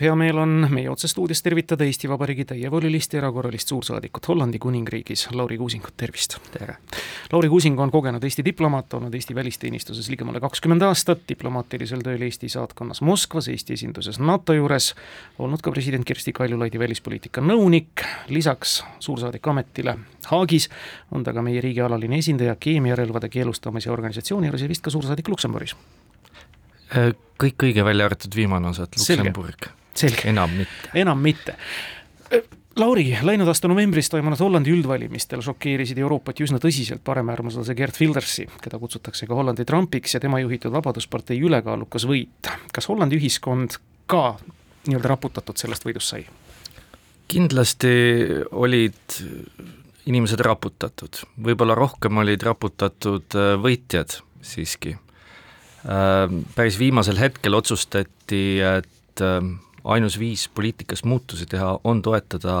hea meel on meie otsestuudios tervitada Eesti Vabariigi täievolilist ja erakorralist suursaadikut Hollandi Kuningriigis, Lauri Kuusingut, tervist! tere! Lauri Kuusing on kogenud Eesti diplomaat, olnud Eesti välisteenistuses ligemale kakskümmend aastat, diplomaatilisel tööl Eesti saatkonnas Moskvas, Eesti esinduses NATO juures, olnud ka president Kersti Kaljulaidi välispoliitika nõunik, lisaks suursaadiku ametile Haagis on ta ka meie riigi alaline esindaja keemiarelvade keelustamise organisatsiooni juures ja vist ka suursaadik Luksemburgis. kõik õige, välja arvatud viimane osa, et Luksemburg selge. enam mitte. enam mitte. Lauri, läinud aasta novembris toimunud Hollandi üldvalimistel šokeerisid Euroopat üsna tõsiselt paremäärmuslase Gerd Wildersi, keda kutsutakse ka Hollandi Trumpiks ja tema juhitud Vabaduspartei ülekaalukas võit. kas Hollandi ühiskond ka nii-öelda raputatud sellest võidust sai? kindlasti olid inimesed raputatud, võib-olla rohkem olid raputatud äh, võitjad siiski. Äh, päris viimasel hetkel otsustati, et äh, ainus viis poliitikas muutusi teha on toetada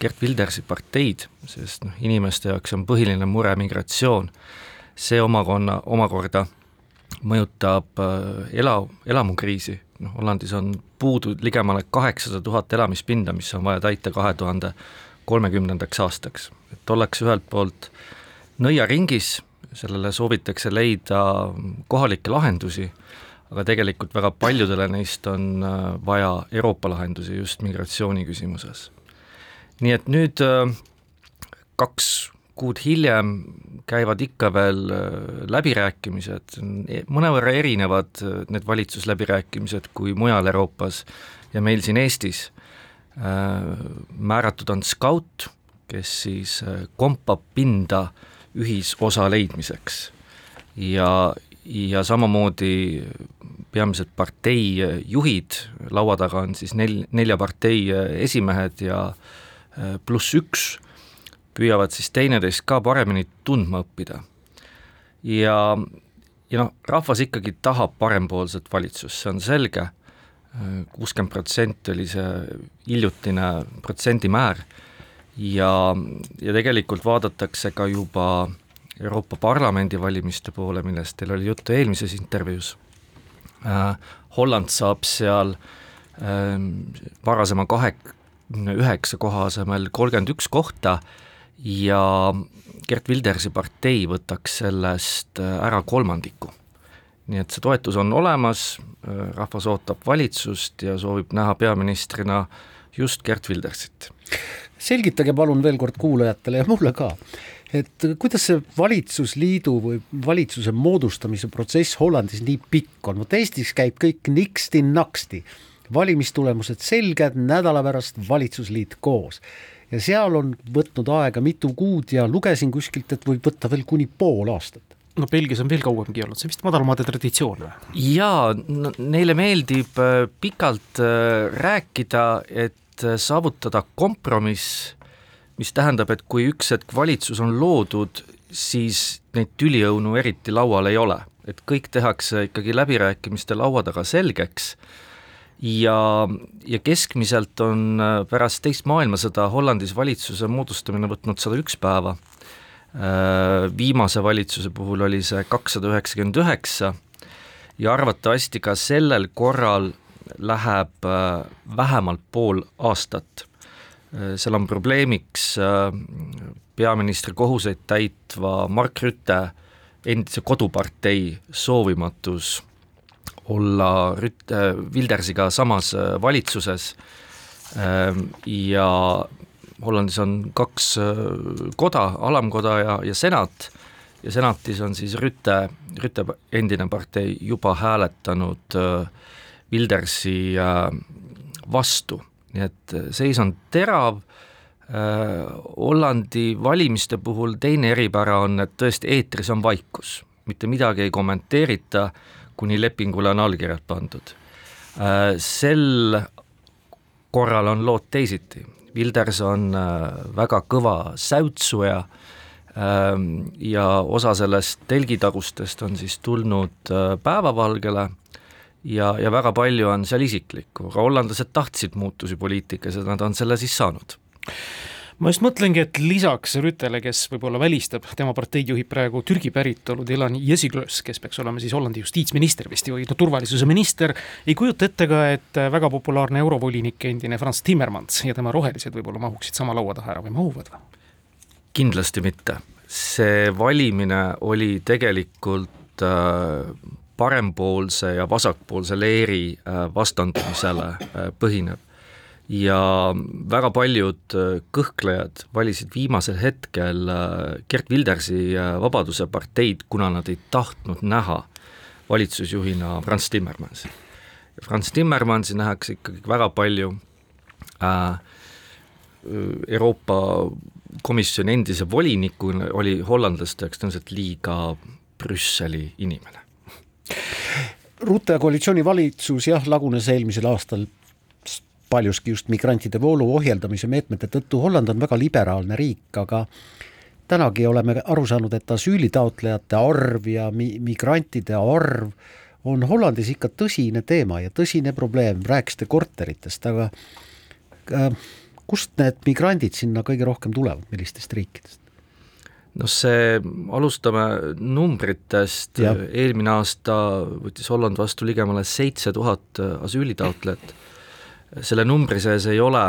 Gert Wildersi parteid, sest noh, inimeste jaoks on põhiline mure migratsioon, see omakonna, omakorda mõjutab äh, ela, elamukriisi, noh Hollandis on puudu ligemale kaheksasada tuhat elamispinda, mis on vaja täita kahe tuhande kolmekümnendaks aastaks. et ollakse ühelt poolt nõiaringis, sellele soovitakse leida kohalikke lahendusi aga tegelikult väga paljudele neist on äh, vaja Euroopa lahendusi just migratsiooni küsimuses. nii et nüüd äh, kaks kuud hiljem käivad ikka veel äh, läbirääkimised, e-, mõnevõrra erinevad need valitsusläbirääkimised kui mujal Euroopas ja meil siin Eestis. määratud on skaut, kes siis kompab pinda ühisosa leidmiseks ja, ja samamoodi peamised parteijuhid, laua taga on siis nel-, nelja partei esimehed ja äh, pluss üks, püüavad siis teineteist ka paremini tundma õppida. ja, ja noh, rahvas ikkagi tahab parempoolset valitsust, see on selge, kuuskümmend protsenti oli see hiljutine protsendimäär ja, ja tegelikult vaadatakse ka juba Euroopa Parlamendi valimiste poole, millest teil oli juttu eelmises intervjuus äh,, Holland saab seal äh, varasema kahekümne üheksa koha asemel kolmkümmend üks kohta ja Gert Wildersi partei võtaks sellest äh, ära kolmandiku. nii et see toetus on olemas, äh, rahvas ootab valitsust ja soovib näha peaministrina just Gert Wildersit. selgitage palun veel kord kuulajatele ja mulle ka, et kuidas see valitsusliidu või valitsuse moodustamise protsess Hollandis nii pikk on, vot Eestis käib kõik niksti-naksti, valimistulemused selged, nädala pärast valitsusliit koos. Ja seal on võtnud aega mitu kuud ja lugesin kuskilt, et võib võtta veel kuni pool aastat. No Belgias on veel kauemgi olnud, see on vist madalmaade traditsioon või? jaa no,, neile meeldib äh, pikalt äh, rääkida, et äh, saavutada kompromiss mis tähendab, et kui üks hetk valitsus on loodud, siis neid tüliõunu eriti laual ei ole, et kõik tehakse ikkagi läbirääkimiste laua taga selgeks. Ja, ja keskmiselt on äh, pärast teist maailmasõda Hollandis valitsuse moodustamine võtnud sada üks päeva, äh, viimase valitsuse puhul oli see kakssada üheksakümmend üheksa. Ja arvatavasti ka sellel korral läheb äh, vähemalt pool aastat seal on probleemiks äh, peaministri kohuseid täitva Mark Rütte endise kodupartei soovimatus olla Rütte, Wildersiga samas äh, valitsuses. Ja Hollandis on kaks koda, alamkoda ja, ja senat, ja senatis on siis Rütte, Rütte endine partei juba hääletanud Wildersi vastu nii et äh, seis on terav, äh, Hollandi valimiste puhul teine eripära on, et tõesti eetris on vaikus, mitte midagi ei kommenteerita, kuni lepingule on allkirjad pandud. Äh, sel korral on lood teisiti, Wilders on väga kõva säutsuja. Ähm, ja osa sellest telgitagustest on siis tulnud päevavalgele ja, ja väga palju on seal isiklikku, aga hollandlased tahtsid muutusi poliitikas ja nad on selle siis saanud ma just mõtlengi, et lisaks Rütele, kes võib-olla välistab, tema parteid juhib praegu Türgi päritolu Dylan Jesiglös, kes peaks olema siis Hollandi justiitsminister vist või no turvalisuse minister, ei kujuta ette ka, et väga populaarne eurovolinik, endine Franz Timmermans ja tema rohelised võib-olla mahuksid sama laua taha ära või mahuvad või? kindlasti mitte. see valimine oli tegelikult äh, parempoolse ja vasakpoolse leeri äh, vastandumisele äh, põhinev ja väga paljud äh, kõhklejad valisid viimasel hetkel Gerd Wildersi äh, Vabaduse parteid, kuna nad ei tahtnud näha valitsusjuhina Franz Timmermansi. Franz Timmermansi nähakse ikkagi väga palju äh, Euroopa Komisjoni endise volinikuna oli hollandlaste jaoks tõenäoliselt liiga Brüsseli inimene. Rutte koalitsioonivalitsus jah, lagunes eelmisel aastal paljuski just migrantide voolu ohjeldamise meetmete tõttu. Holland on väga liberaalne riik, aga tänagi oleme aru saanud, et asüülitaotlejate arv ja mi-, migrantide arv on Hollandis ikka tõsine teema ja tõsine probleem, rääkisite korteritest, aga äh, kust need migrandid sinna kõige rohkem tulevad, millistest riikidest? Noh, see, alustame numbritest, eelmine aasta võttis Holland vastu ligemale seitse tuhat asüülitaotlejat. Selle numbri sees ei ole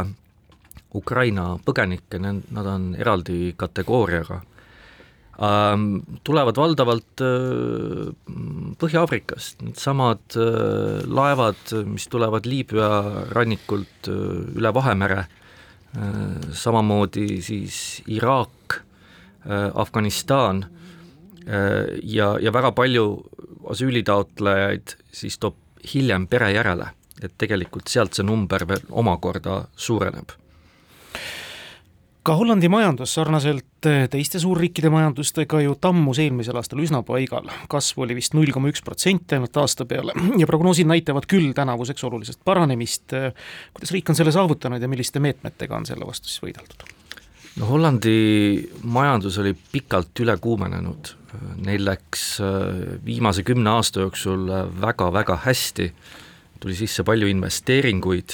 Ukraina põgenikke, nad on eraldi kategooriaga. Ähm, tulevad valdavalt äh, Põhja-Aafrikast, needsamad äh, laevad, mis tulevad Liibüa rannikult äh, üle Vahemere, samamoodi siis Iraak, Afganistan ja, ja väga palju asüülitaotlejaid siis toob hiljem pere järele et tegelikult sealt see number veel omakorda suureneb ka Hollandi majandus sarnaselt teiste suurriikide majandustega ju tammus eelmisel aastal üsna paigal, kasv oli vist null koma üks protsenti ainult aasta peale ja prognoosid näitavad küll tänavuseks olulisest paranemist. kuidas riik on selle saavutanud ja milliste meetmetega on selle vastu siis võideldud? No Hollandi majandus oli pikalt üle kuumenenud, neil läks äh, viimase kümne aasta jooksul väga-väga hästi. Tuli sisse palju investeeringuid,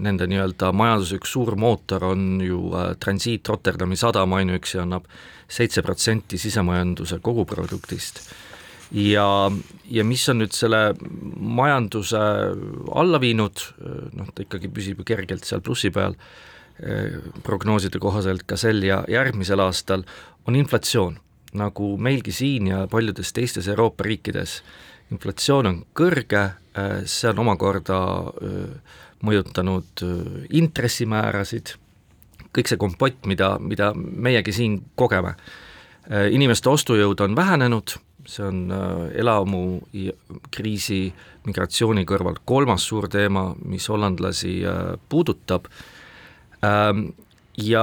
nende nii-öelda majanduse üks suur mootor on ju äh, transiit Rotterdami sadam ainuüksi annab seitse protsenti sisemajanduse koguproduktist. ja, ja mis on nüüd selle majanduse alla viinud, noh, ta ikkagi püsib ju kergelt seal plussi peal, prognooside kohaselt ka sel ja järgmisel aastal, on inflatsioon, nagu meilgi siin ja paljudes teistes Euroopa riikides inflatsioon on kõrge, äh, see on omakorda äh, mõjutanud äh, intressimäärasid, kõik see kompott, mida, mida meiegi siin kogeme. Inimeste ostujõud on vähenenud, see on elamukriisi migratsiooni kõrval kolmas suur teema, mis hollandlasi puudutab ja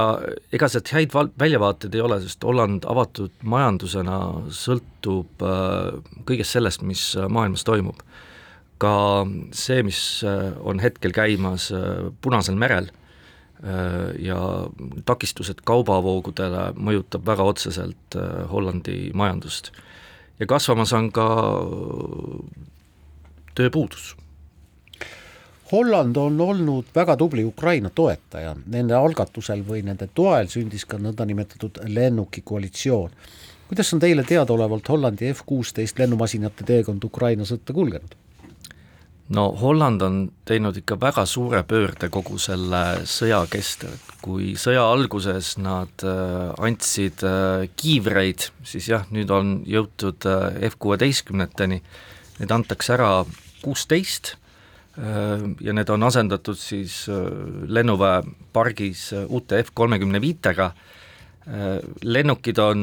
ega sealt häid val-, väljavaateid ei ole, sest Holland avatud majandusena sõltub äh, kõigest sellest, mis äh, maailmas toimub. ka see, mis äh, on hetkel käimas Punasel merel ja takistused kaubavoogudele mõjutab väga otseselt Hollandi majandust. ja kasvamas on ka tööpuudus Holland on olnud väga tubli Ukraina toetaja, nende algatusel või nende toel sündis ka nõndanimetatud lennukikoalitsioon. kuidas on teile teadaolevalt Hollandi F kuusteist lennumasinate teekond Ukraina sõtta kulgenud? no Holland on teinud ikka väga suure pöörde kogu selle sõja kestel, kui sõja alguses nad äh, andsid äh, kiivreid, siis jah, nüüd on jõutud äh, F kuueteistkümneteni, neid antakse ära kuusteist ja need on asendatud siis äh, lennuväe pargis äh, uute F kolmekümne viitega, lennukid on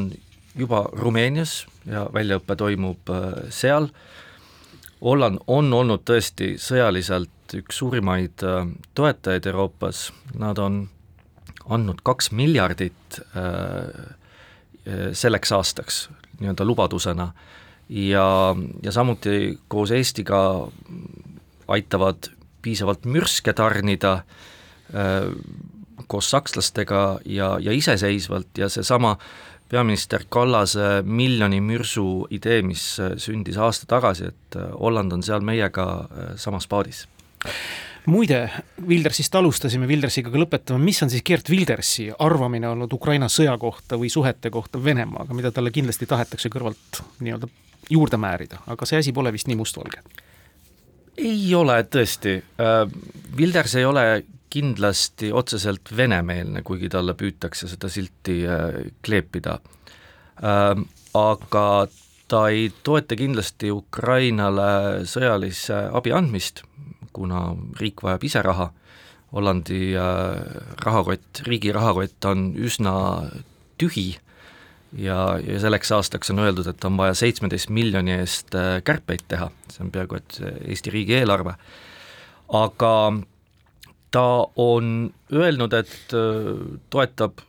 juba Rumeenias ja väljaõpe toimub seal, Holland on olnud tõesti sõjaliselt üks suurimaid toetajaid Euroopas, nad on andnud kaks miljardit selleks aastaks nii-öelda lubadusena. Ja, ja samuti koos Eestiga aitavad piisavalt mürske tarnida äh, koos sakslastega ja, ja iseseisvalt ja seesama peaminister Kallase miljoni mürsu idee, mis äh, sündis aasta tagasi, et äh, Holland on seal meiega samas paadis. Muide, Wildersist alustasime, Wildersiga ka lõpetame, mis on siis Gerd Wildersi arvamine olnud Ukraina sõja kohta või suhete kohta Venemaaga, mida talle kindlasti tahetakse kõrvalt nii-öelda juurde määrida, aga see asi pole vist nii mustvalge? Ei ole tõesti, Wilders ei ole kindlasti otseselt venemeelne, kuigi talle püütakse seda silti kleepida. Aga ta ei toeta kindlasti Ukrainale sõjalise abi andmist, kuna riik vajab ise raha, Hollandi rahakott, riigi rahakott on üsna tühi ja, ja selleks aastaks on öeldud, et on vaja seitsmeteist miljoni eest kärpeid teha, see on peaaegu et Eesti riigieelarve, aga ta on öelnud, et toetab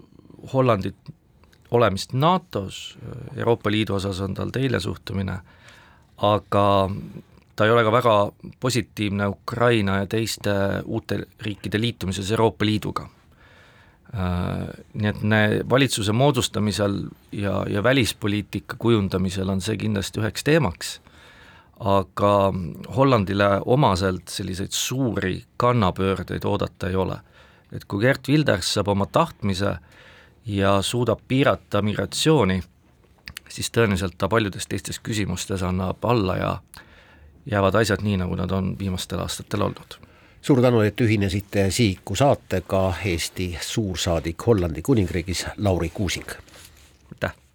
Hollandit olemist NATO-s, Euroopa Liidu osas on tal teine suhtumine, aga ta ei ole ka väga positiivne Ukraina ja teiste uute riikide liitumises Euroopa Liiduga. Nii et ne, valitsuse moodustamisel ja, ja välispoliitika kujundamisel on see kindlasti üheks teemaks, aga Hollandile omaselt selliseid suuri kannapöördeid oodata ei ole. et kui Gert Wilders saab oma tahtmise ja suudab piirata migratsiooni, siis tõenäoliselt ta paljudes teistes küsimustes annab alla ja jäävad asjad nii, nagu nad on viimastel aastatel olnud. Suur tänu, et ühinesite Sihiku saatega Eesti suursaadik Hollandi Kuningriigis, Lauri Kuusing. aitäh!